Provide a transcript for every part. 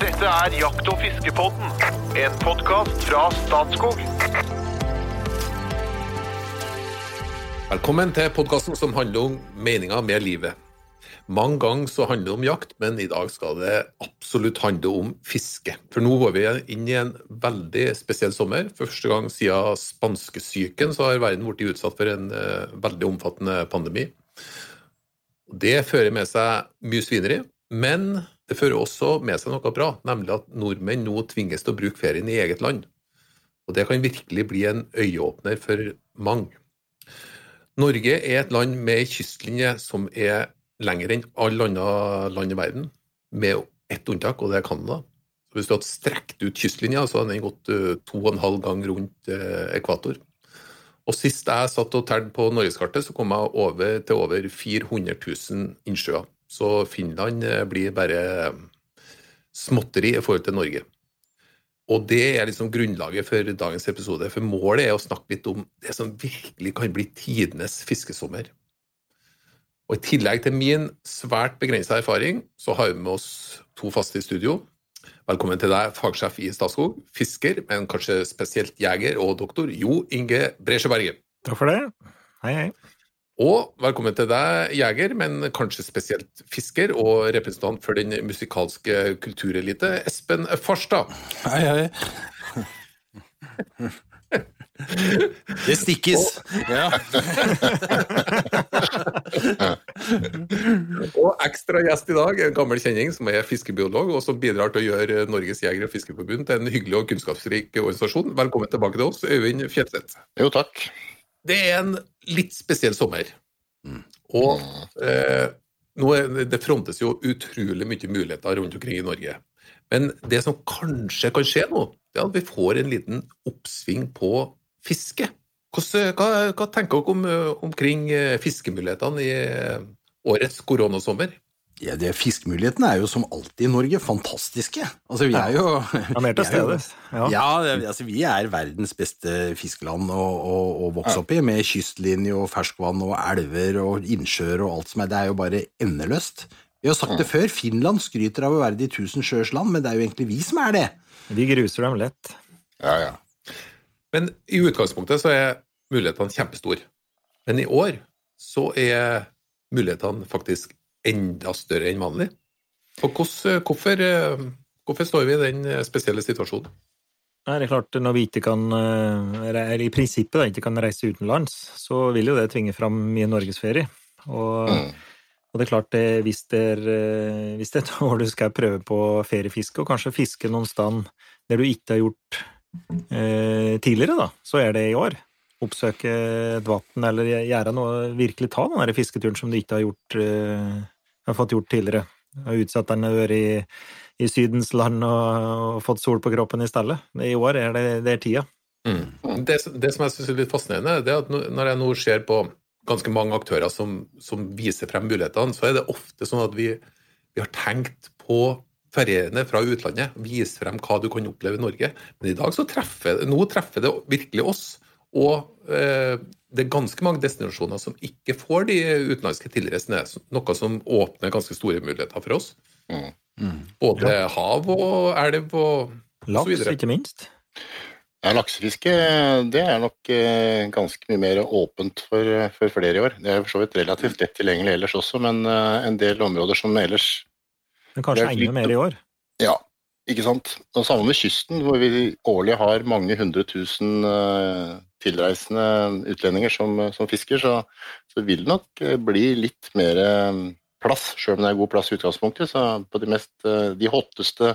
Dette er Jakt- og fiskepodden, en podkast fra Statskog. Velkommen til podkasten som handler om meninga med livet. Mange ganger så handler det om jakt, men i dag skal det absolutt handle om fiske. For nå går vi inn i en veldig spesiell sommer. For første gang siden spanskesyken så har verden blitt utsatt for en uh, veldig omfattende pandemi. Det fører med seg mye svineri, men det fører også med seg noe bra, nemlig at nordmenn nå tvinges til å bruke ferien i eget land. Og det kan virkelig bli en øyeåpner for mange. Norge er et land med kystlinje som er lengre enn alle andre land i verden, med ett unntak, og det er Canada. Hvis du hadde strekt ut kystlinja, så hadde den gått uh, to og en halv gang rundt uh, ekvator. Og sist jeg satt og telte på norgeskartet, så kom jeg over til over 400 000 innsjøer. Så Finland uh, blir bare småtteri i forhold til Norge. Og det er liksom grunnlaget for dagens episode. For målet er å snakke litt om det som virkelig kan bli tidenes fiskesommer. Og I tillegg til min svært begrensa erfaring, så har vi med oss to faste i studio. Velkommen til deg, fagsjef i Statskog, fisker, men kanskje spesielt jeger og doktor Jo Inge Bresjeberget. Takk for det. Hei, hei. Og velkommen til deg, jeger, men kanskje spesielt fisker og representant for den musikalske kulturelite, Espen Farstad. Hei, hei. Det stikkes. Ja. og ekstra gjest i dag, en gammel kjenning som er fiskebiolog, og som bidrar til å gjøre Norges jeger- og fiskerforbund til en hyggelig og kunnskapsrik organisasjon. Velkommen tilbake til oss, Øyvind Fjetseth. Jo, takk. Det er en litt spesiell sommer. Og eh, nå er, det frontes jo utrolig mye muligheter rundt omkring i Norge. Men det som kanskje kan skje nå, det er at vi får en liten oppsving på fiske. Hvordan, hva, hva, tenker dere om, omkring fiskemulighetene i årets koronasommer? Ja, det Fiskemulighetene er jo som alltid i Norge fantastiske. Altså, vi er jo Ja, mer til stede. Ja, ja det, altså, vi er verdens beste fiskeland å, å, å vokse opp i, med kystlinje og ferskvann og elver og innsjøer og alt som er. Det er jo bare endeløst. Vi har sagt det før, Finland skryter av å være de tusen sjøers land, men det er jo egentlig vi som er det. Vi gruser dem lett. Ja, ja. Men i utgangspunktet så er mulighetene kjempestore. Men i år så er mulighetene faktisk enda større enn vanlig. Og hvorfor, hvorfor står vi i den spesielle situasjonen? Nei, det er klart, Når vi ikke kan, eller i prinsippet da, ikke kan reise utenlands, så vil jo det tvinge fram mye norgesferie. Og, mm. og, det er klart, det, hvis, det er, hvis det er et år du skal prøve på feriefiske, og kanskje fiske noen sted der du ikke har gjort eh, tidligere, da, så er det i år. Oppsøke et vann eller gjøre noe, virkelig ta den der fisketuren som du ikke har gjort uh, har fått gjort tidligere. Har utsatt den å vært i, i Sydens land og, og, fått sol på kroppen i stedet. I år er det, det er tida. Mm. Det, det, som jeg syns er litt fascinerende, det er at når jeg nå ser på ganske mange aktører som, som viser frem mulighetene, så er det ofte sånn at vi, vi har tenkt på feriene fra utlandet. Vise frem hva du kan oppleve i Norge. Men i dag så treffer, nå treffer det virkelig oss. Og eh, det er ganske mange destinasjoner som ikke får de utenlandske tilreisende, noe som åpner ganske store muligheter for oss. Mm. Mm. Både ja. hav og elv og Laks, så videre. ikke minst. Ja, Laksefiske det er nok eh, ganske mye mer åpent for, for, flere i år. Det er for så vidt relativt lett tilgjengelig ellers også, men eh, en del områder som ellers Men kanskje enda mer i år? Ja, ikke sant. Og Samme med kysten, hvor vi årlig har mange hundre tusen uh, tilreisende utlendinger som, som fisker, så, så, vil det nok bli litt mer plass, sjøl om det er god plass i utgangspunktet. Så på de, mest, de hotteste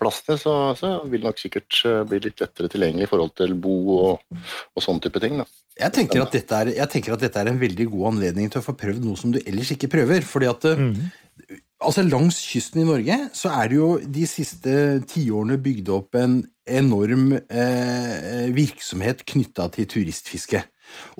plassene så, så, vil det nok sikkert bli litt lettere tilgjengelig i forhold til bo og, og sånne type ting. Da. Jeg tenker, er, jeg tenker, at dette er, en veldig god anledning til å få prøvd noe som du ellers ikke prøver. fordi at mm. Altså Langs kysten i Norge så er det jo de siste tiårene bygd opp en enorm eh, virksomhet knytta til turistfiske.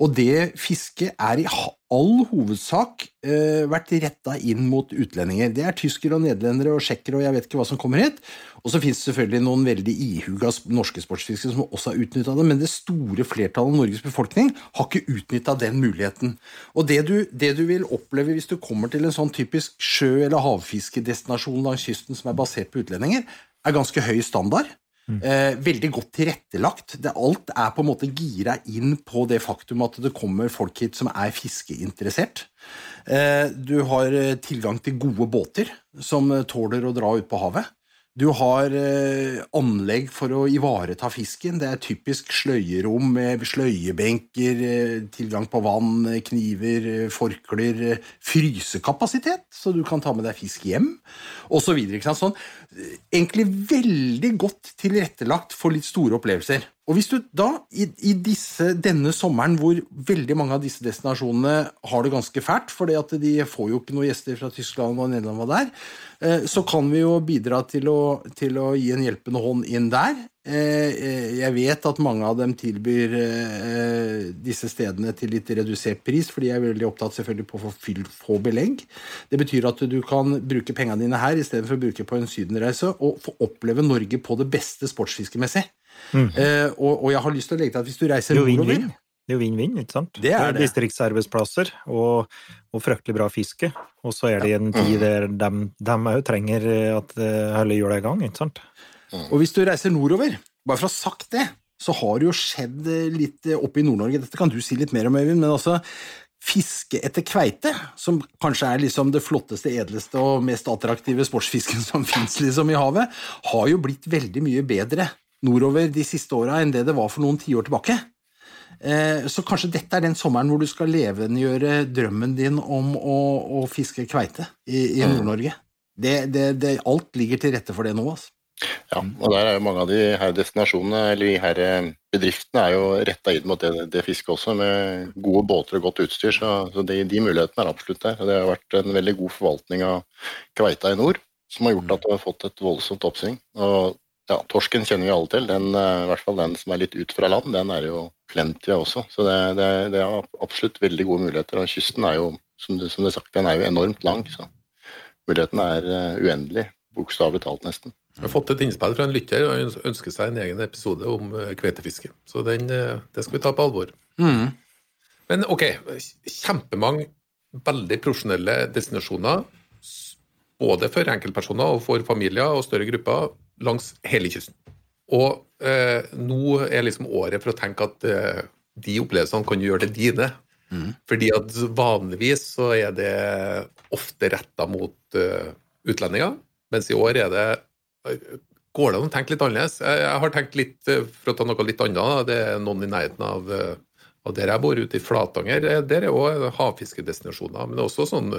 Og det fisket er i all hovedsak eh, vært retta inn mot utlendinger. Det er tyskere og nederlendere og tsjekkere og jeg vet ikke hva som kommer hit. Og så det selvfølgelig noen veldig ihuga norske sportsfiskere som også har utnytta det, men det store flertallet av Norges befolkning har ikke utnytta den muligheten. Og det du, det du, vil oppleve hvis du kommer til en sånn typisk sjø- eller havfiskedestinasjon langs kysten som er basert på utlendinger, er ganske høy standard. Eh, veldig godt tilrettelagt. Det, alt er på en måte gira inn på det faktum at det kommer folk hit som er fiskeinteressert. Eh, du har eh, tilgang til gode båter som eh, tåler å dra ut på havet. Du har eh, anlegg for å ivareta fisken. Det er typisk sløyerom med sløyebenker, eh, tilgang på vann, eh, kniver, forklær, forkler, eh, frysekapasitet, så du kan ta med deg fisk hjem, osv. Sånn, eh, egentlig veldig godt tilrettelagt for litt store opplevelser. Og hvis du da, i, i disse, denne sommeren hvor veldig mange av disse destinasjonene har det ganske fælt, at de får jo ikke noen gjester fra Tyskland og Nederland var der, eh, så kan vi jo bidra til å, til å gi en hjelpende hånd inn der. Eh, eh, Jeg vet at mange av dem tilbyr disse stedene til litt redusert pris, fordi jeg er veldig opptatt selvfølgelig på å få få belegg. Det betyr at du kan bruke pengene dine her istedenfor å bruke på en sydenreise, og få oppleve Norge på det beste sportsfiskemessig. Eh, og, og jeg har lyst til å legge til at hvis du reiser er nordover. Det er jo vinn-vinn, ikke sant? Det er det. Distriktsarbeidsplasser og, og fryktelig bra fiske. Og så er det i en tid der de òg trenger at eh, hele hjula er i gang, ikke sant? Og hvis du reiser nordover, bare for å ha sagt det, så har det jo skjedd eh, litt eh, oppe i Nord-Norge. Dette kan du si litt mer om, Øyvind, men altså Fiske etter kveite, som kanskje er liksom det flotteste, edleste og mest attraktive sportsfisken som fins liksom i havet, har jo blitt veldig mye bedre nordover de siste åra enn det det var for noen tiår tilbake. Eh, Så kanskje dette er den sommeren hvor du skal levendegjøre drømmen din om å, å fiske kveite i, i Nord-Norge. Det, det, det, alt ligger til rette for det nå. Altså. Ja, og der er jo mange av de her destinasjonene, eller de her eh, bedriftene, er jo retta inn mot det, det fisket også, med gode båter og godt utstyr. Så, så de, de mulighetene er absolutt der. Og det har vært en veldig god forvaltning av kveita i nord, som har gjort at du har fått et voldsomt oppsving. Og ja, torsken kjenner vi alle til. Den, eh, I hvert fall den som er litt ut fra land, den er jo plenty av også. Så det, det, det er absolutt veldig gode muligheter. Og kysten er jo, som det, som det er sagt, den er jo enormt lang. Så mulighetene er uendelig, uendelige. Bokstavelig talt, nesten. Jeg har fått et innspill fra en lytter og ønsker seg en egen episode om eh, kveitefiske. Så den, eh, det skal vi ta på alvor. Men ok, kjempemange veldig profesjonelle destinasjoner, både for enkeltpersoner og for familier og større grupper, langs hele kysten. Og eh, nå er liksom året for å tenke at eh, de opplevelsene kan du gjøre til dine. Fordi at vanligvis så er det ofte retta mot uh, utlendinger, mens i år er det Går det an å tenke litt annerledes? Jeg, jeg har tenkt litt, eh, for å ta noe litt annet, det er noen i nærheten av, eh, av der jeg bor, ute i Flatanger. eh, Der er òg havfiskedestinasjoner, men også sånn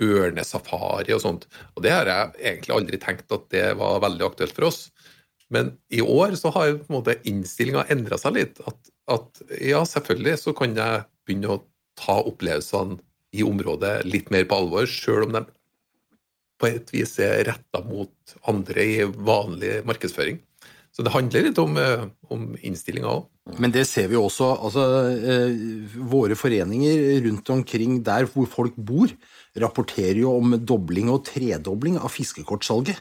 ørnesafari og sånt. Og det har jeg egentlig aldri tenkt at det var veldig aktuelt for oss. Men i år så har jo på en måte innstillinga endra seg litt. At, at ja, selvfølgelig så kan jeg begynne å ta opplevelsene i området litt mer på alvor, sjøl om de på et vis er retta mot andre i vanlig markedsføring. Så det handler litt om, eh, om innstillinga òg. Men det ser vi også. altså eh, Våre foreninger rundt omkring der hvor folk bor, rapporterer jo om dobling og tredobling av fiskekortsalget.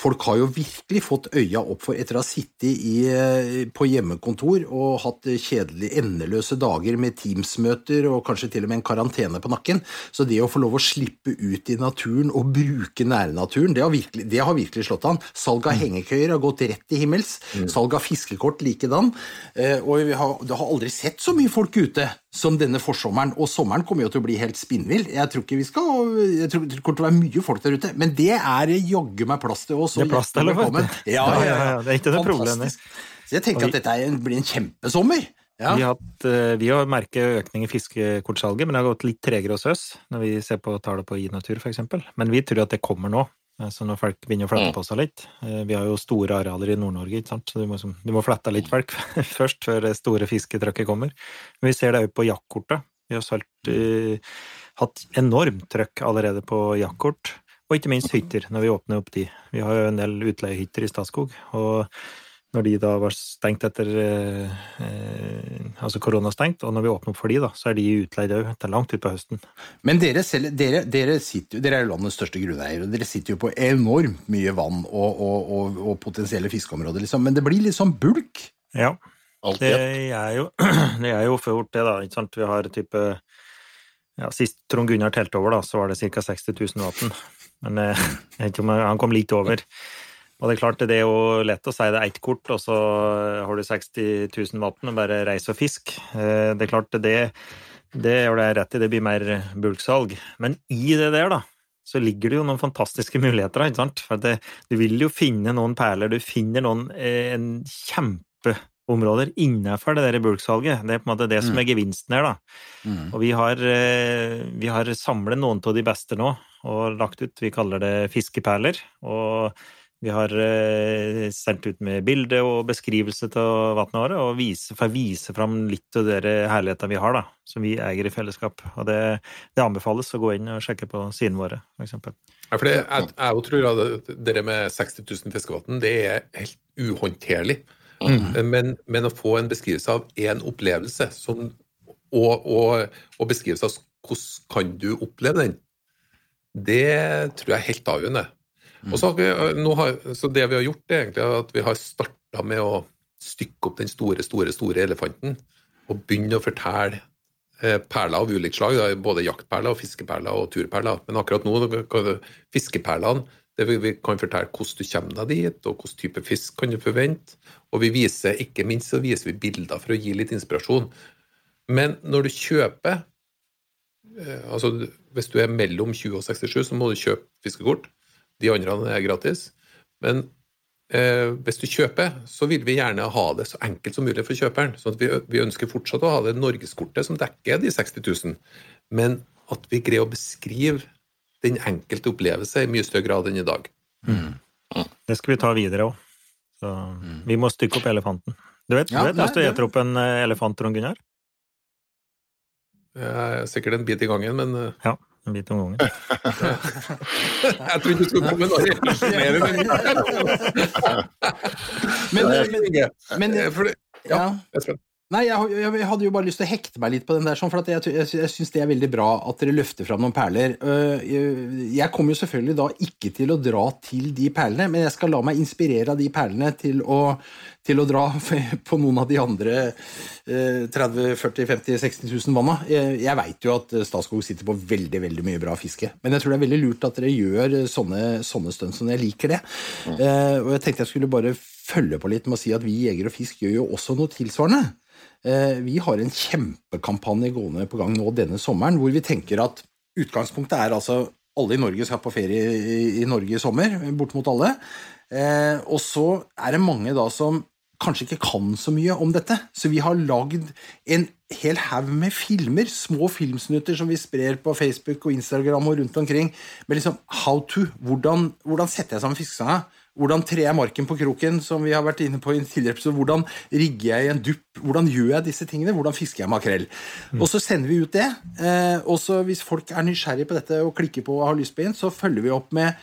Folk har jo virkelig fått øya opp for etter å ha sittet i, eh, på hjemmekontor og hatt kjedelige, endeløse dager med Teams-møter og kanskje til og med en karantene på nakken. Så det å få lov å slippe ut i naturen og bruke nærnaturen, det har virkelig, det har virkelig slått an. Salg av hengekøyer har gått rett til himmels. Salg av fiskekort likedan. Eh, Og vi har, det har aldri sett så mye folk ute som denne forsommeren. Og sommeren kommer jo til å bli helt spinnvill. Jeg tror ikke vi skal Jeg tror det kommer til å være mye folk der ute. Men det er jaggu meg plass til oss. Og Det er plass til det, vet du. Ja, ja, ja. Det er ikke det problemet. Så jeg tenker at dette en- blir en kjempesommer. Ja. Vi, har hatt, eh, vi har merket økning i fiskekortsalget, men det har gått litt tregere hos oss når vi ser på tallet på i-natur, f.eks. Men vi tror at det kommer nå. eh, Så når folk begynner å flette på seg litt eh, Vi har jo store arealer i Nord-Norge, så du må, du må flette litt folk først før det store fisketrykket kommer. Men vi ser det òg på jaktkortet. Vi har solgt, uh, hatt enormt trøkk allerede på jaktkort. Og ikke minst hytter, når vi åpner opp de. Vi har jo en del utleiehytter i Statskog. og når de da var stengt etter eh, eh, Altså koronastengt, og når vi åpner opp for de, da, så er de utleid òg til langt utpå høsten. Men dere, selv, dere, dere, sitter, dere er jo landets største grunneiere, og dere sitter jo på enormt mye vann og, og, og, og potensielle fiskeområder, liksom. Men det blir litt sånn bulk. Ja, det er jo, det er jo fort det, da. Ikke sant? Vi har type ja, Sist Trond Gunnar telte over, da, så var det ca. 60 000 vann. Men eh, jeg vet ikke om han kom litt over. Og det er klart, det er jo lett å si det er ett kort, og så har du 60 000 vann og bare reis og fisk. Eh, det er klart, det, det gjør det rett i, det blir mer bulksalg. Men i det der, da, så ligger det jo noen fantastiske muligheter. ikke sant? For det, du vil jo finne noen perler, du finner noen en en kjempeområder innenfor det der bulksalget. Det er på en måte det som er Mm. gevinsten her, da. Mm. Og vi har, eh, vi har samlet noen av de beste nå, og lagt ut, vi kaller det fiskeperler. Og vi har eh, sendt ut med bilde og beskrivelse av vannet vårt, og vise, for å vise fram litt av de herlighetene vi har, da, som vi eier i fellesskap. Og det, det anbefales å gå inn og sjekke på sidene våre, for eksempel. Ja, for det, jeg, jeg tror at det med 60 000 fiskevann, det er helt uhåndterlig. Men, men å få en beskrivelse av én opplevelse, som, og, og, og beskrivelse av hvordan kan du oppleve den, det tror jeg er helt avgjørende. Og så, har så det vi har gjort, er egentlig at vi har starta med å stykke opp den store, store, store elefanten og begynne å fortelle eh, perler av ulikt slag, både jaktperler, og fiskeperler og turperler. Men akkurat nå, fiskeperlene, vi, kan fortelle hvordan du kommer deg dit, og hvilken type fisk kan du forvente. Og vi viser, ikke minst så viser vi bilder for å gi litt inspirasjon. Men når du kjøper eh, altså Hvis du er mellom 20 og 67, så må du kjøpe fiskekort. De andre er gratis. Men eh, hvis du kjøper, så vil vi gjerne ha det så enkelt som mulig for kjøperen. sånn at vi, vi ønsker fortsatt å ha det norgeskortet som dekker de 60 000, men at vi greier å beskrive den enkelte opplevelse i mye større grad enn i dag. Det skal vi ta videre òg. Så vi må stykke opp elefanten. Du vet, Ja, du vet nei, hvis du gjeter opp en eh, elefant, Trond Gunnar? Sikkert en bit i gangen, men eh, Ja, en bit om gangen. jeg tror ikke du skulle komme med noe mer. Men, Men, men, men ja, for det, ja. Nei, jeg, jeg, jeg hadde jo bare lyst til å hekte meg litt på den der, sånn, for at jeg, jeg, jeg syns det er veldig bra at dere løfter fram noen perler. Øh, Jeg kommer jo selvfølgelig da ikke til å dra til de perlene, men jeg skal la meg inspirere av de perlene til å, til å dra på noen av de andre øh, 30 40 50 60 000 vanna. Jeg, veit jo at Statskog sitter på veldig veldig mye bra fiske, men jeg tror det er veldig lurt at dere gjør sånne, sånne stunt som jeg liker det. Eh, og jeg tenkte jeg skulle bare følge på litt med å si at vi i Jeger og Fisk gjør jo også noe tilsvarende. Eh, Vi har en kjempekampanje gående på gang nå denne sommeren, hvor vi tenker at utgangspunktet er altså alle i Norge skal på ferie i- Norge i sommer, bortimot alle. Eh, Og så er det mange da som kanskje ikke kan så mye om dette. Så vi har lagd en hel haug med filmer, små filmsnutter som vi sprer på Facebook og Instagram og rundt omkring, med liksom how to. Hvordan, hvordan setter jeg sammen fiskestanga? Hvordan trer jeg marken på kroken, som vi har vært inne på i en tidligere episode? Hvordan rigger jeg i en dupp? Hvordan gjør jeg disse tingene? Hvordan fisker jeg makrell? Og så sender vi ut det. Eh, og så hvis folk er nysgjerrige på dette og klikker på og har lyst på inn, så følger vi opp med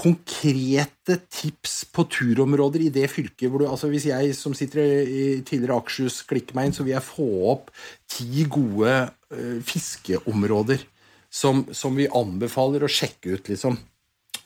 konkrete tips på turområder i det fylket hvor du Altså hvis jeg som sitter i tidligere Akershus klikker meg inn, så vil jeg få opp ti gode eh, fiskeområder som, som vi anbefaler å sjekke ut, liksom.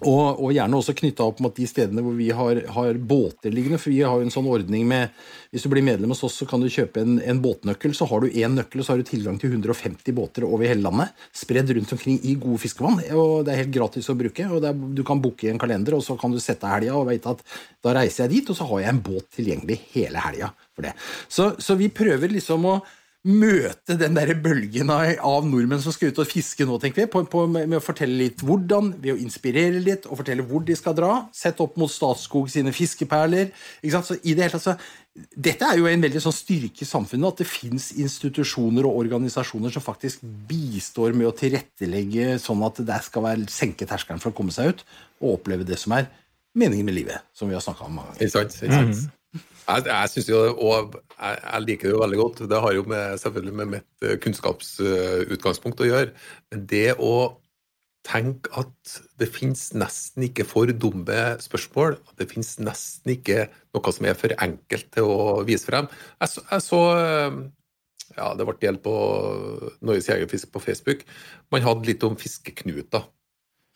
Og, og gjerne også knytta opp mot de stedene hvor vi har, har båter liggende. For vi har jo en sånn ordning med Hvis du blir medlem hos oss, så kan du kjøpe en, en båtnøkkel. Så har du én nøkkel, og så har du tilgang til 150 båter over hele landet. Spredd rundt omkring i gode fiskevann. Og det er helt gratis å bruke. og er, Du kan booke en kalender, og så kan du sette helga og vite at da reiser jeg dit, og så har jeg en båt tilgjengelig hele helga for det. Så, så vi prøver liksom å møte den der bølgen av, av nordmenn som skal ut og fiske nå, tenker vi, på, på, med, å fortelle litt hvordan, ved å inspirere litt og fortelle hvor de skal dra. Sett opp mot Statskog sine fiskeperler. ikke sant? Så i det hele tatt, så, dette er jo en veldig sånn styrke i samfunnet, at det fins institusjoner og organisasjoner som faktisk bistår med å tilrettelegge sånn at det skal være senke terskelen for å komme seg ut og oppleve det som er meningen med livet, som vi har snakka om mange ganger. Ikke sant? Ikke sant? Jeg, jeg synes jo, og jeg, jeg liker det jo veldig godt. Det har jo med, selvfølgelig med mitt eh, kunnskapsutgangspunkt å gjøre. Men det å tenke at det finnes nesten ikke for dumme spørsmål, at det finnes nesten ikke noe som er for enkelt til å vise frem. Jeg, så- jeg så eh, ja, det ble delt på Norges Jegerfisk på Facebook. Man hadde litt om fiskeknuter.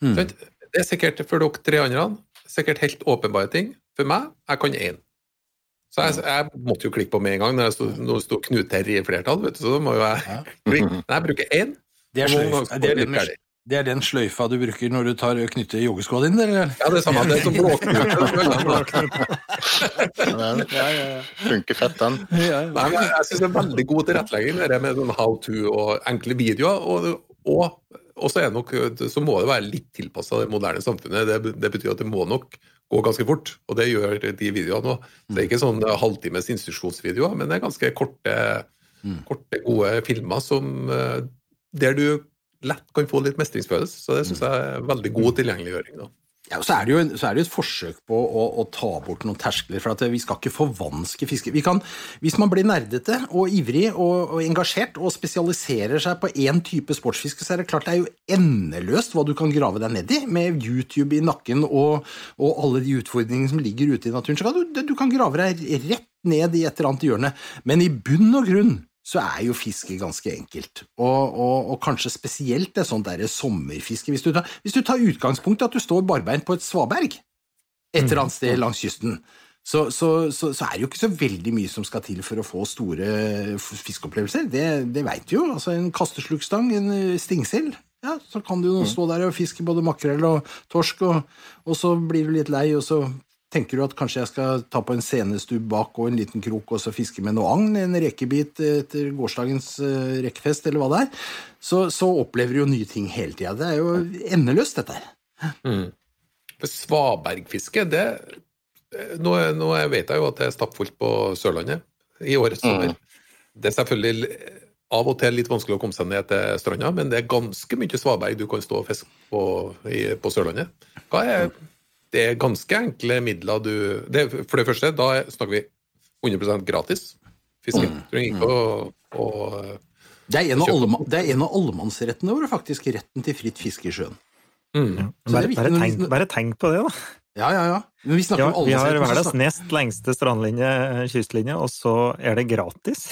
Mm. Det er sikkert for dere tre andre sikkert helt åpenbare ting. For meg, jeg kan én. Så jeg, jeg måtte jo klikke på med en gang når det sto- sto Knut Terje i flertall. Vet du, så da må jo jeg klikke. Men jeg bruker én. Det er sløyf. Det er den, det er den sløyfa du bruker når du tar knytter joggeskoa dine, eller? Ja, det er samme. Det er som blåknut funker fett, den. Nei, men jeg syns det er veldig god tilrettelegging det med sånn how to og enkle videoer. Og, og, og så, er nok, så må det være litt tilpassa det moderne samfunnet. Det, det, betyr at det må nok gå ganske fort, og det gjør de videoene òg. Det er ikke sånn halvtimes instruksjonsvideoer, men det er ganske korte, korte gode filmer som, eh, der du lett kan få litt mestringsfølelse. Så det syns jeg er veldig god tilgjengeliggjøring. da. Ja, så er jo en, så er det et forsøk på å, å ta bort noen terskler. for Vi skal ikke forvanske fiske. Vi kan, Hvis man blir nerdete og ivrig og, og engasjert og spesialiserer seg på én type sportsfiske, så er det klart det er jo endeløst hva du kan grave deg ned i. Med YouTube i nakken og, og alle de utfordringene som ligger ute i naturen. så kan du, du kan grave deg rett ned i et eller annet hjørne. Men i bunn og grunn så er jo fiske ganske enkelt. Og, og, og kanskje spesielt det sånn derre sommerfiske. Hvis du, tar, hvis du tar utgangspunkt i at du står barbeint på et svaberg et eller annet sted langs kysten, så, så, så, så, er det jo ikke så veldig mye som skal til for å få store fiskeopplevelser. Det, det veit du jo. Altså En kasteslukstang, en stingsild. Ja, så kan du jo stå der og fiske både makrell og torsk, og, og så blir du litt lei, og så Tenker du at kanskje jeg skal ta på en senestubb bak og en liten krok og så fiske med noe agn, en rekebit etter gårsdagens rekefest, rekkefest, eller hva det er, så, så, opplever du jo nye ting hele tida. Det er jo endeløst, dette her. Mm. Svabergfiske, det nå, nå, vet jeg jo at det er stappfullt på Sørlandet i årets sommer. Mm. Det er selvfølgelig av og til litt vanskelig å komme seg ned til stranda, men det er ganske mye svaberg du kan stå og fiske på, i, på Sørlandet. Hva er det er ganske enkle midler du det, For det første, da snakker vi 100 gratis fiske. Mm. Trenger ikke å, å det er, allemann, det er en av allemannsrettene våre, faktisk. Retten til fritt fiske i sjøen. Mm. Bare, bare, tenk, bare, tenk, på det, da. Ja, ja, ja. Vi, ja, vi, har verdens nest lengste strandlinje, kystlinje, og så er det gratis.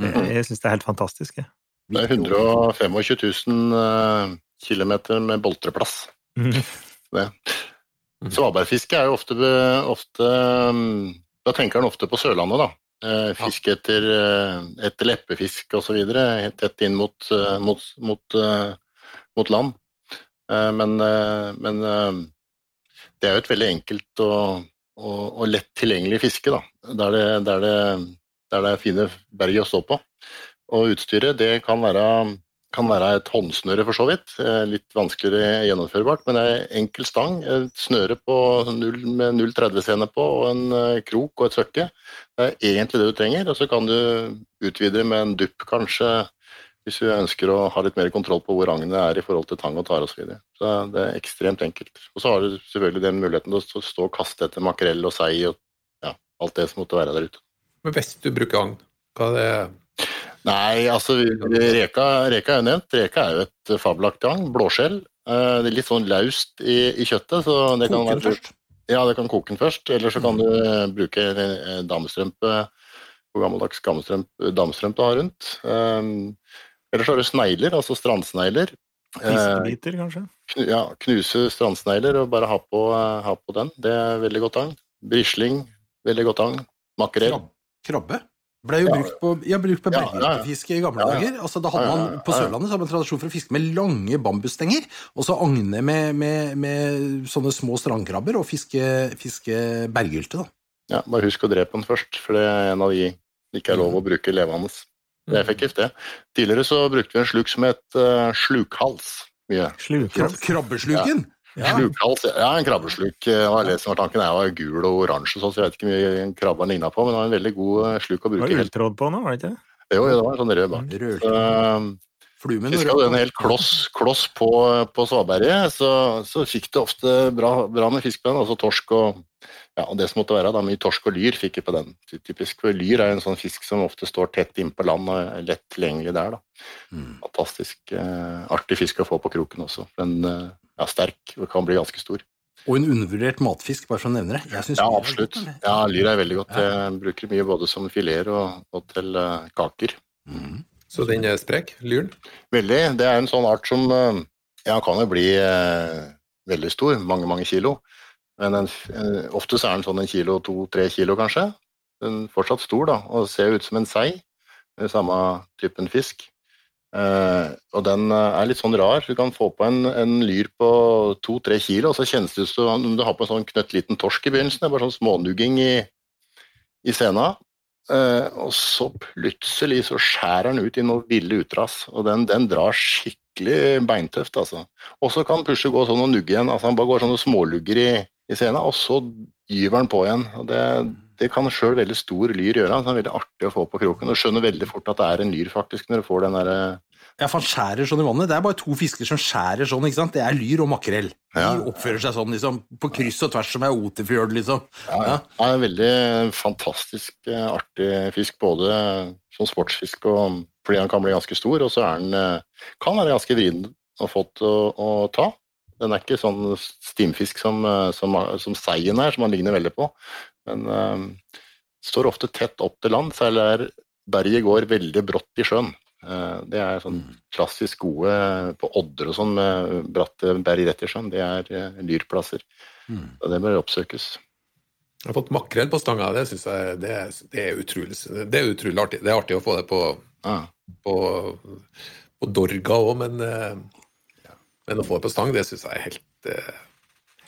Mm. Jeg syns det er helt fantastisk. Det er 125 000 km med boltreplass. Mm. Det. Mm. Svabergfiske er jo ofte, ofte, mm, Da tenker en ofte på Sørlandet, da. Eh, fiske etter, eh, etter leppefisk osv. Tett inn mot, eh, mot, mot, mot land. Men, men, det er jo et veldig enkelt og, og, og lett tilgjengelig fiske, da. Der det, der, det, der det er fine berg å stå på. Og utstyret, det kan være kan være et håndsnøre, for så vidt. Eh, litt vanskeligere gjennomførbart, men en enkel stang. Et snøre på 0, med 0,30-sene på, og en eh, krok og et søkke. Det er egentlig det du trenger. Og så kan du utvide med en dupp, kanskje, hvis du ønsker å ha litt mer kontroll på hvor agnet er i forhold til tang og tare osv. Så, videre. så det er ekstremt enkelt. Og så har du selvfølgelig den muligheten til å stå og kaste etter makrell og sei og ja, alt det som måtte være der ute. Men hvis du bruker agn, hva er det Nei, altså reka, reka er jo nevnt. Reka er jo et fabelaktig agn. Blåskjell. Eh, det er litt sånn laust i, i kjøttet. så det kan være først? Ja, det kan koke den først. Eller så kan du eh, bruke damestrømpe. Hvor gammeldags damestrømpe har rundt. Eller så har du snegler, altså strandsnegler. Fiskebiter, kanskje? Ja, knuse strandsnegler og bare ha på, ha på den. Det er veldig godt agn. Brisling, veldig godt agn. Makrell. Krabbe? Ble jo brukt på, ja, brukt på bergfiske i gamle dager. Altså, da hadde man På Sørlandet så hadde man tradisjon for å fiske med lange bambusstenger, og så agne med, med, med sånne små strandkrabber og fiske, fiske berggylte. Ja, bare husk å drepe den først, for det er en av de det ikke er lov å bruke levende. Det er effektivt, det. Tidligere så brukte vi en sluk som het uh, slukhals. Mye. Slukhals? Krabbesluken? Ja. Ja. Ja, en krabbesluk. var det som var tanken. Jeg var gul og oransje, så jeg vet ikke hvor mye den ligna på, men det var en veldig god eh, sluk å bruke. Det var ulltråd på nå, var det ikke? Jo, det var en sånn rød bak. Rød. Flumen Husker du en hel kloss, kloss på, på svaberget, så, så, fikk du ofte bra, bra med fisk på den. Altså torsk og ja, og det som måtte være, da, mye torsk og lyr fikk jeg på den. Typisk, for Lyr er en sånn fisk som ofte står tett innpå land og er lett tilgjengelig der. da. Mm. Fantastisk eh, artig fisk å få på kroken også. Den, eh, ja, sterk og kan bli ganske stor. Og en undervurdert matfisk, bare for å nevne det. ja, absolutt. Ja, lyr er veldig godt. Jeg bruker mye både som fileter og, og, til uh, kaker. Mm. Så den er sprek, lyren? Veldig. Det er en sånn art som uh, ja, kan jo bli uh, veldig stor, mange, mange kilo. Men en, ofte så er den sånn en kilo, to-tre kilo kanskje. Den er fortsatt stor da, og ser ut som en sei. Samme typen fisk. Uh, og den er litt sånn rar. Du kan få på en, en lyr på to-tre kilo, og så kjennes det ut som du har på en sånn knøttliten torsk i begynnelsen. Det er bare sånn smånugging i, i sena. Uh, og så plutselig så skjærer den ut i noe ville utras, og den, den drar skikkelig beintøft, altså. Og så kan pushet gå sånn og nugge igjen. altså Han bare går sånne smålugger i, i scena, og så gyver den på igjen. og Det, det kan sjøl veldig stor lyr gjøre. Så det er veldig artig å få på kroken. Du skjønner veldig fort at det er en lyr, faktisk, når du får den derre ja, for han skjærer sånn i vannet. Det er bare to fisker som skjærer sånn. ikke sant? Det er lyr og makrell. De oppfører seg sånn liksom, på kryss og tvers som ei otefjøl, liksom. Ja, ja. Det er en veldig fantastisk eh, artig fisk, både som sportsfisk og fordi han kan bli ganske stor, og så er han, eh, kan være ganske vrien og fått å, å ta. Den er ikke sånn stimfisk som, eh, som, som seien er, som han ligner veldig på, men uh, står ofte tett opp til land, særlig der berget går veldig brått i sjøen. Uh, Det er sånn klassisk gode på odder og sånn med bratte berg rett i sjøen. Det er uh, lyrplasser. Mm. Og det bør oppsøkes. Jeg har fått makrell på stanga. Det synes jeg det er, det er, utrolig, det er utrolig artig. Det er artig å få det på, ah. på, på Dorga òg, men, eh, men å få det på stang, det syns jeg er helt eh,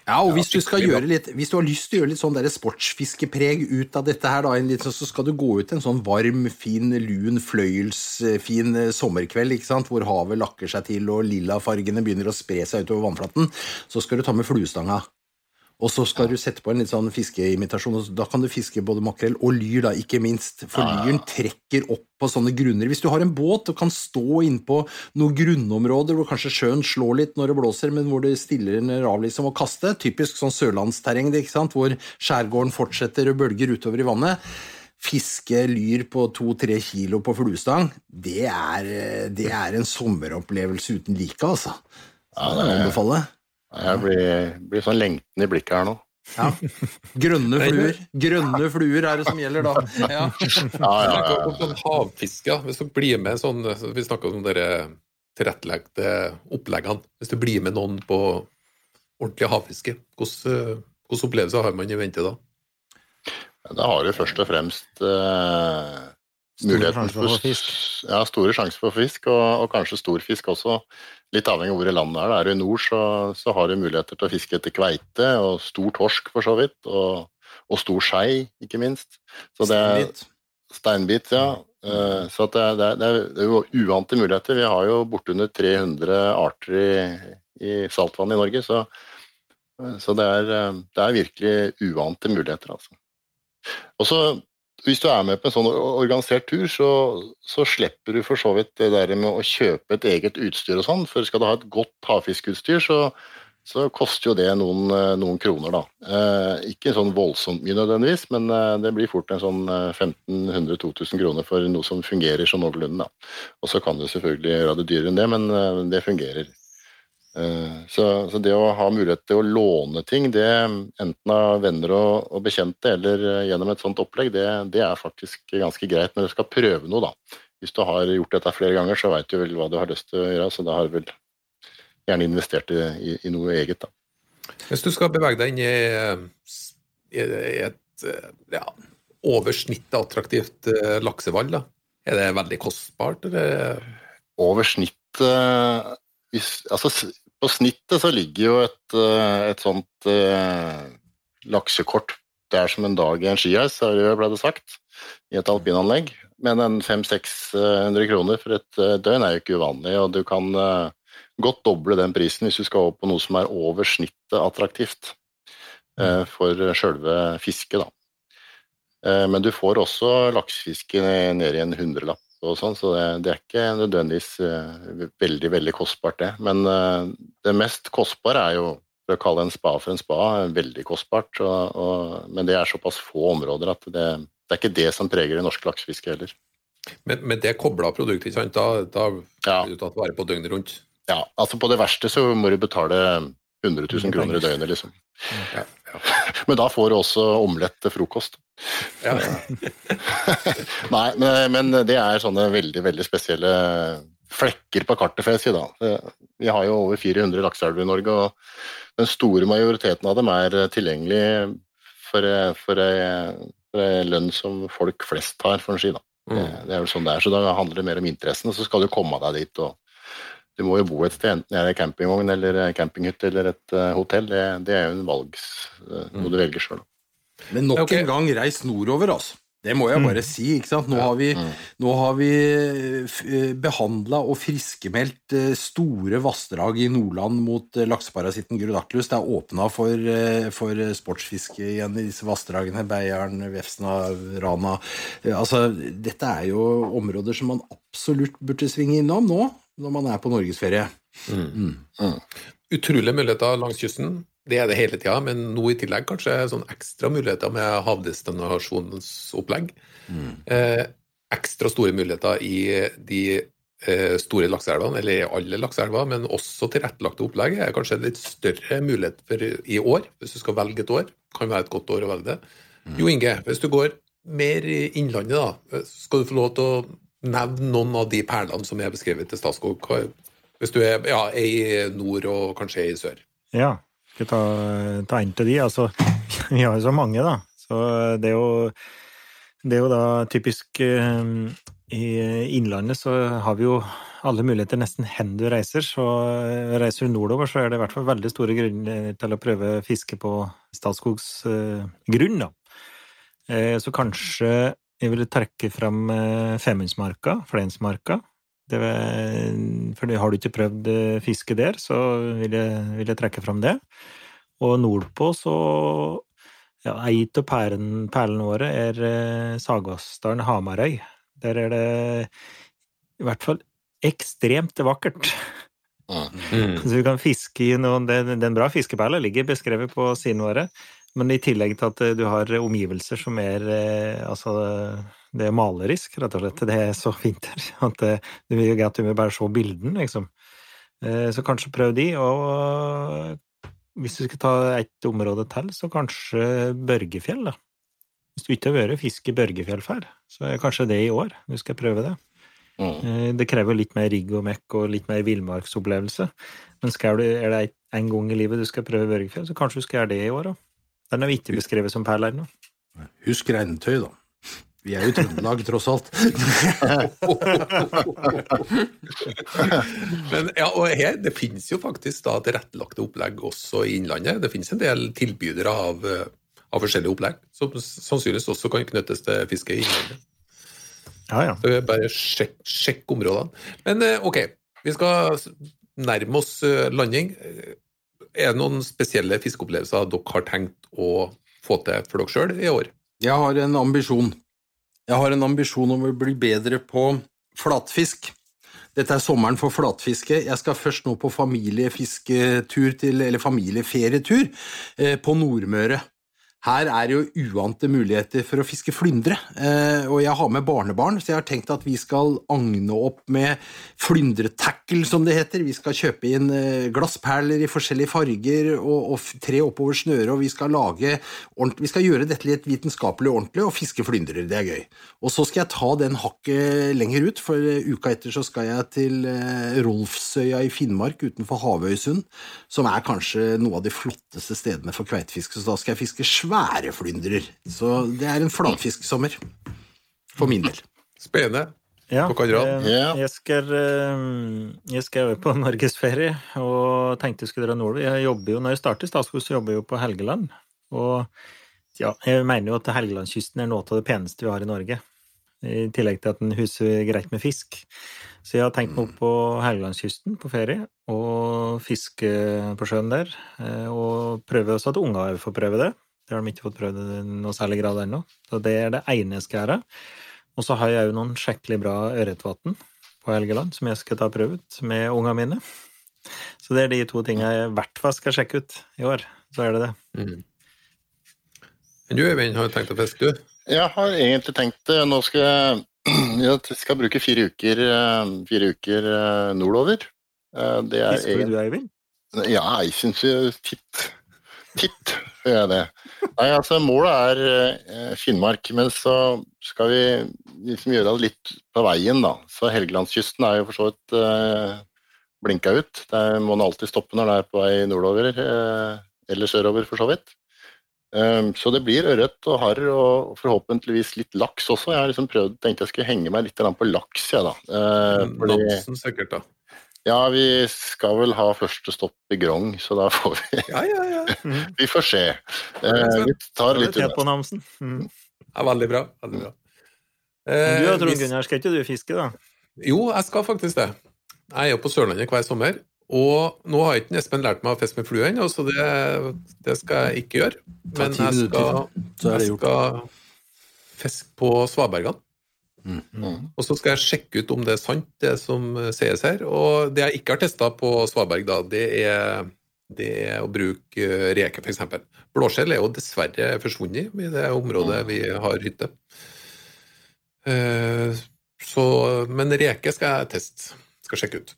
Ja, og hvis du litt Hvis du har lyst til å gjøre litt sånn der sportsfiskepreg ut av dette her, da, så skal du gå ut en sånn varm, fin, lun, fløyelsfin eh, sommerkveld, ikke sant, hvor havet lakker seg til og lillafargene begynner å spre seg utover vannflaten, så skal du ta med fluestanga. Og så skal du sette på en litt sånn fiskeimitasjon, og da kan du fiske både makrell og lyr, da, ikke minst. For lyren trekker opp på sånne grunner. Hvis du har en båt og kan stå innpå noen grunnområder hvor kanskje sjøen slår litt når det blåser, men hvor det stiller en av liksom å kaste, typisk sånn sørlandsterreng, ikke sant, hvor skjærgården fortsetter og bølger utover i vannet. Fiske lyr på to-tre kilo på fluestang, det er, det er en sommeropplevelse uten like, altså. Så det kan jeg anbefale. Jeg blir, blir sånn lengten i blikket her nå. Ja. Grønne fluer. Grønne fluer er det som gjelder da. Ja. Ja, ja, ja. sånn havfiske, hvis du blir med sånn Vi snakka om de tilrettelagte oppleggene. Hvis du blir med noen på ordentlig havfiske, hvordan, hvordan opplevelser har man i vente da? Da har du først og fremst eh, Store sjanser for fisk. Ja, store sjanser for fisk, og, og kanskje stor fisk også. Litt avhengig av hvor i landet er. Er du i nord, så, så har du muligheter til å fiske etter kveite, og stor torsk for så vidt, og, og stor skei, ikke minst. Så det Steinbit. steinbit, ja. Eh, Så det, det, det er- jo uante muligheter. Vi har jo bortunder 300 arter i, i saltvann i Norge, så, så det, er, eh, det er virkelig uante muligheter, altså. Og så hvis du er med på en sånn organisert tur, så, så slipper du for så vidt det der med å kjøpe et eget utstyr og sånn. For skal du ha et godt havfiskeutstyr, så, så koster jo det noen, eh, noen kroner, da. Eh, ikke sånn voldsomt mye nødvendigvis, men eh, det blir fort en sånn eh, 1500-2000 kroner for noe som fungerer sånn noenlunde, da. Og så kan du selvfølgelig gjøre det dyrere enn det, men eh, det fungerer. Eh, Så, så det å ha mulighet til å låne ting, det, enten av venner og, og bekjente eller eh, gjennom et sånt opplegg, det, det er faktisk ganske greit når du skal prøve noe, da. Hvis du har gjort dette flere ganger, så veit du vel hva du har lyst til å gjøre, så da har du vel gjerne investert i, i, i noe eget, da. Hvis du skal bevege deg inn i, i, i et eh, ja, over snittet attraktivt laksevall, da, er det veldig kostbart, eller? Over snittet hvis, Altså, på snittet så ligger jo et, eh, et sånt eh, laksekort det er som en dag i en skiheis, ble det sagt, i et alpinanlegg. Men en 500-600 kroner for et eh, døgn er jo ikke uvanlig, og du kan eh, godt doble den prisen hvis du skal over på noe som er over snittet attraktivt eh, for sjølve fisket, da. Eh, Men du får også laksefiske ned i en hundrelapp og sånn, så det, det er ikke nødvendigvis eh, veldig, veldig kostbart, det. Men eh, det mest kostbare er jo, for å kalle en spa for en spa, veldig kostbart. Og, og, men det er såpass få områder at det, det er ikke det som preger det norske laksefisket heller. Men, men det kobla produktet, ikke sant? Da, da blir du tatt vare på døgnet rundt. Ja, altså på det verste så må du betale 100 000 kroner i døgnet, liksom. Ja, Men da får du også omelett til frokost. ja. Nei, men, men det er sånne veldig, veldig spesielle flekker på kartet, får jeg si da. Vi har jo over 400 lakseelver i Norge, og den store majoriteten av dem er tilgjengelig for, for, for en lønn som folk flest har, for å si da. Det, det er vel sånn det er, så da handler det mer om interessen, og så skal du komme deg dit. og Du må jo bo et sted, enten det er campingvogn eller campinghytte eller et uh, hotell. Det, det, er jo en valgs, uh, noe du velger sjøl. Men nok Okay. en gang reis nordover, altså. Det må jeg bare si. ikke sant? Nå har vi, mm. vi behandla og friskmeldt eh, store vassdrag i Nordland mot eh, lakseparasitten Gyrodactylus. Det er åpna for, eh, for sportsfiske igjen i disse vassdragene. Beiarn, Vefsna, Rana. Eh, Altså, dette er jo områder som man absolutt burde svinge innom nå, når man er på norgesferie. Utrolige muligheter langs kysten. Det er det hele tida, men nå i tillegg kanskje sånn ekstra muligheter med havdestinasjonsopplegg. Eh, ekstra store muligheter i de eh, store lakseelvene, eller i alle lakseelver, men også tilrettelagte opplegg er kanskje litt større mulighet for i år, hvis du skal velge et år. Kan være et godt år å velge det. Jo Inge, hvis du går mer i innlandet, da, skal du få lov til å nevne noen av de perlene som er beskrevet til Statskog. Hvis du er ja, i nord og kanskje i sør. Ja, skal ta, ta en til de. Altså, vi har jo så mange, da. Så det er jo, det er jo da typisk eh, I Innlandet så har vi jo alle muligheter nesten hen du reiser. Så eh, reiser du nordover, så er det i hvert fall veldig store grunner til å prøve fiske på Statskogs eh, grunn, da. Så kanskje jeg ville trekke fram eh, Femundsmarka, Flensmarka. Det var, for har du ikke prøvd eh, fiske der, så vil jeg, vil jeg trekke fram det. Og nordpå så ja, Ei av perlene våre er eh, Sagvassdalen Hamarøy. Der er det i hvert fall ekstremt vakkert. Mm. Så du kan fiske i noen Den, er bra fiskeperla ligger beskrevet på sidene våre. Men i tillegg til at eh, du har omgivelser som er eh, Altså, det er malerisk, rett og slett. Det er så fint her at det, det vil jo vil bare se bilden, liksom. Eh, Så kanskje prøv de, og hvis du skal ta et område til, så kanskje Børgefjell, da. Hvis du ikke har vært fisk i Børgefjell før, så er kanskje det i år du skal prøve det. Mm. Eh, Det krever litt mer rigg og mekk og litt mer villmarksopplevelse. Men skal du, er det en gang i livet du skal prøve Børgefjell, så kanskje du skal gjøre det i år òg. Den er ikke beskrevet som perle ennå. Husk regntøy, da. Vi er jo i Trøndelag, tross alt. Men ja, og her, det finnes jo faktisk da tilrettelagte opplegg også i Innlandet. Det finnes en del tilbydere av, av forskjellige opplegg, som sannsynligvis også kan knyttes til fiske i Innlandet. Ja, ja. Så bare sjekk, sjekk områdene. Men eh, ok, vi skal nærme oss eh, landing. Er det noen spesielle fiskeopplevelser dere har tenkt å få til for dere sjøl i år? Jeg har en ambisjon. Jeg har en ambisjon om å bli bedre på flatfisk. Dette er sommeren for flatfiske. Jeg skal først nå på familiefisketur til, eller familieferietur eh, på Nordmøre. Her er jo uante muligheter for å fiske flyndre, eh, og jeg har med barnebarn, så jeg har tenkt at vi skal agne opp med flyndretackle, som det heter. Vi skal kjøpe inn eh, glassperler i forskjellige farger og, og tre oppover snøret, og vi skal lage Vi skal gjøre dette litt vitenskapelig og ordentlig og fiske flyndrer. Det er gøy. Og så skal jeg ta den hakket lenger ut, for eh, uka etter så skal jeg til Rolfsøya i Finnmark utenfor Havøysund, som er kanskje noe av de flotteste stedene for kveitefiske, så da skal jeg fiske svære flyndrer. Så det er en flatfisksommer. For min del. Spennende. Ja, eh, Ja. jeg skal, eh, jeg skal over på norgesferie, og tenkte jeg skulle dra nordover. Jeg jobber jo, når jeg starter i Statskog, så jobber jeg jo på Helgeland. Og ja, jeg mener jo at Helgelandskysten er noe av det peneste vi har i Norge. I tillegg til at den huser greit med fisk. Så jeg har tenkt meg opp på Helgelandskysten på ferie, og fiske på sjøen der. eh, Og prøve også at unger får prøve det. Det har de ikke fått prøvd i noe særlig grad ennå. Så det er det ene jeg skal gjøre. Og så har jeg jo noen skikkelig bra ørretvann på Helgeland som jeg skal ta prøve ut med ungene mine. Så det er de to tingene jeg i hvert fall skal sjekke ut i år. Så er det det. Mm. Du Øyvind, har du tenkt å fiske, du? Jeg har egentlig tenkt det. Nå skal jeg, jeg skal bruke fire uker, eh, fire uker eh, nordover. Eh, Det er Fisker du, Eivind? Ja, jeg syns jo titt Titt gjør jeg det. Nei, altså Målet er eh, Finnmark, men så skal vi liksom gjøre det litt på veien, da. Så Helgelandskysten er jo for så vidt eh, blinka ut. Der må man alltid stoppe når det er på vei nordover, eh, eller sørover for så vidt. Um, så det blir ørret og harr og forhåpentligvis litt laks også. Jeg har liksom prøvd, tenkte jeg skulle henge meg litt på laks, jeg, da. Eh, fordi, Namsen sikkert, da. Ja, vi skal vel ha første stopp i Grong, så da får vi Ja, ja, ja. Vi får se. Eh, vi tar litt unna. Namsen. Mm. ja veldig bra. Veldig bra. Eh, Du da, Trond hvis- Gunnar, skal ikke du fiske, da? Jo, jeg skal faktisk det. Jeg er jo på Sørlandet hver sommer. Og nå har ikke Espen lært meg å fiske med flue ennå, så det, det skal jeg ikke gjøre. Men jeg skal, så er jeg skal fiske på svabergene. Mm. Og så skal jeg sjekke ut om det er sant, det som sies her. Og det jeg ikke har testa på svaberg, da, det er, det er å bruke reker, reke, f.eks. Blåskjell er jo dessverre forsvunnet i det området vi har hytte. Eh, Så, men reke skal jeg teste, skal sjekke ut.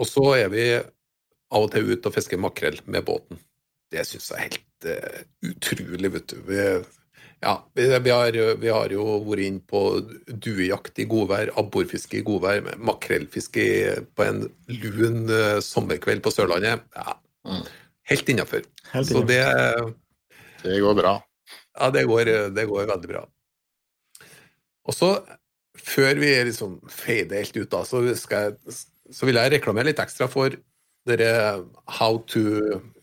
Og så er vi av og til ute og fisker makrell med båten. Det syns jeg er helt uh, utrolig, vet du. Vi, ja, vi, vi, har, vi har jo vært inne på duejakt i godvær, abborfiske i godvær, makrellfiske på en lun eh, sommerkveld på Sørlandet. Ja, Mm. helt innafor. Så det, Det går bra. ja, det går, det går veldig bra. Og så, før vi liksom fader helt ut, da, så, skal jeg, så vil jeg reklamere litt ekstra for dere how to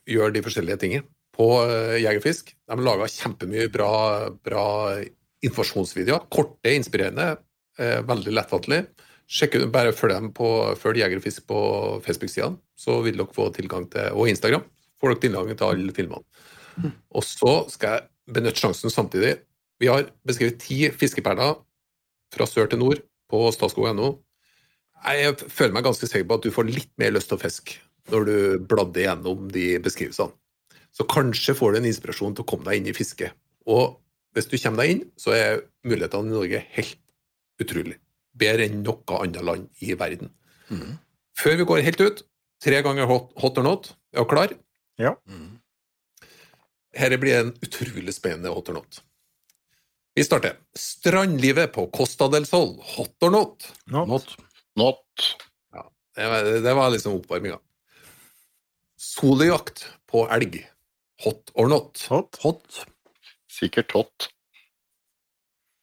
gjøre de forskjellige tingene på eh, Jegerfisk. De laga kjempemye bra, bra informasjonsvideoer. Korte, inspirerende, eh, veldig lettfattelig. Sjekk ut, bare følg dem på Følg Jegerfisk på Facebook-sidene, så vil dere få tilgang til Og Instagram får dere tilgang til alle filmene. Og så skal jeg benytte sjansen samtidig. Vi har beskrevet ti fiskeperler fra sør til nord på statskog.no. Jeg føler meg ganske sikker på at du får litt mer lyst til å fiske når du bladde gjennom de beskrivelsene. Så kanskje får du en inspirasjon til å komme deg inn i fisket. Og hvis du kommer deg inn, så er mulighetene i Norge helt utrolig. Bedre enn noe annet land i verden. Før vi går helt ut, tre ganger hot, hot or not. Er du klar? Ja. Her blir en utrolig spennende hot or not. Vi starter. Strandlivet på Costa del Sol, hot or not? Not. Not. Not. Det var, det var liksom oppvarminga. Solejakt på elg, hot or not? Hot. Hot. Sikkert hot.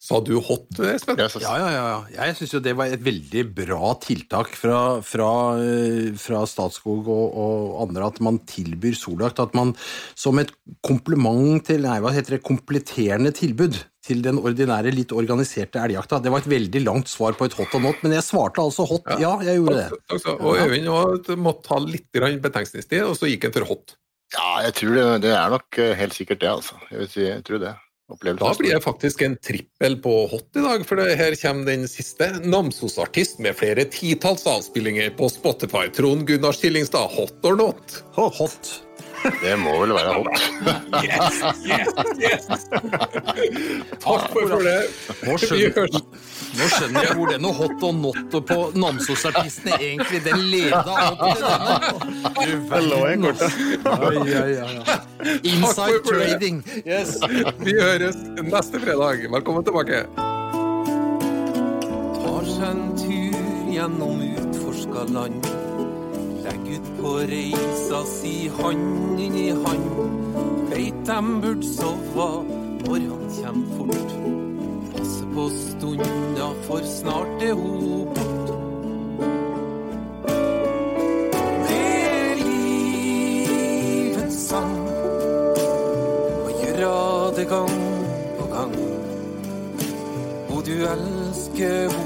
Sa du hot, Espen? Ja, ja, ja. ja. Jeg syns jo det var et veldig bra tiltak fra, fra, eh, fra Statskog og, og andre, at man tilbyr Solakt. At man som et kompliment til Nei, hva heter det? Kompletterende tilbud til den ordinære, litt organiserte elgjakta. Det var et veldig langt svar på et hot og not, men jeg svarte altså hot. Ja, jeg gjorde det. Ha. Og Øyvind måtte ta litt grann betenkningstid, og så gikk han for hot. Ja, jeg tror det, det er nok eh, helt sikkert det, altså. Jeg, vil si, jeg tror det. Opplevelse. Da blir jeg det faktisk en trippel på hot i dag, for det her kommer den siste. Namsos-artist med flere titalls avspillinger på Spotify. Trond Gunnar Skillingstad, hot or not? Hot. Det må vel være hot. Yes, yes, yes! Takk for, det. Nå skjønner, nå skjønner jeg hvor denne hot og not på Namsos-artistene egentlig den leda opp til denne. Du lå en kort, verden. Ja. Inside trading. Yes. Vi høres neste fredag. Velkommen tilbake. tar seg en tur gjennom utforska land. Legg ut på reisa si hand inn i hand. Veit dem burde sove, morgenen kjem fort. Passe på stunda, for snart er ho bort. Gang på gang. Og du elsker hun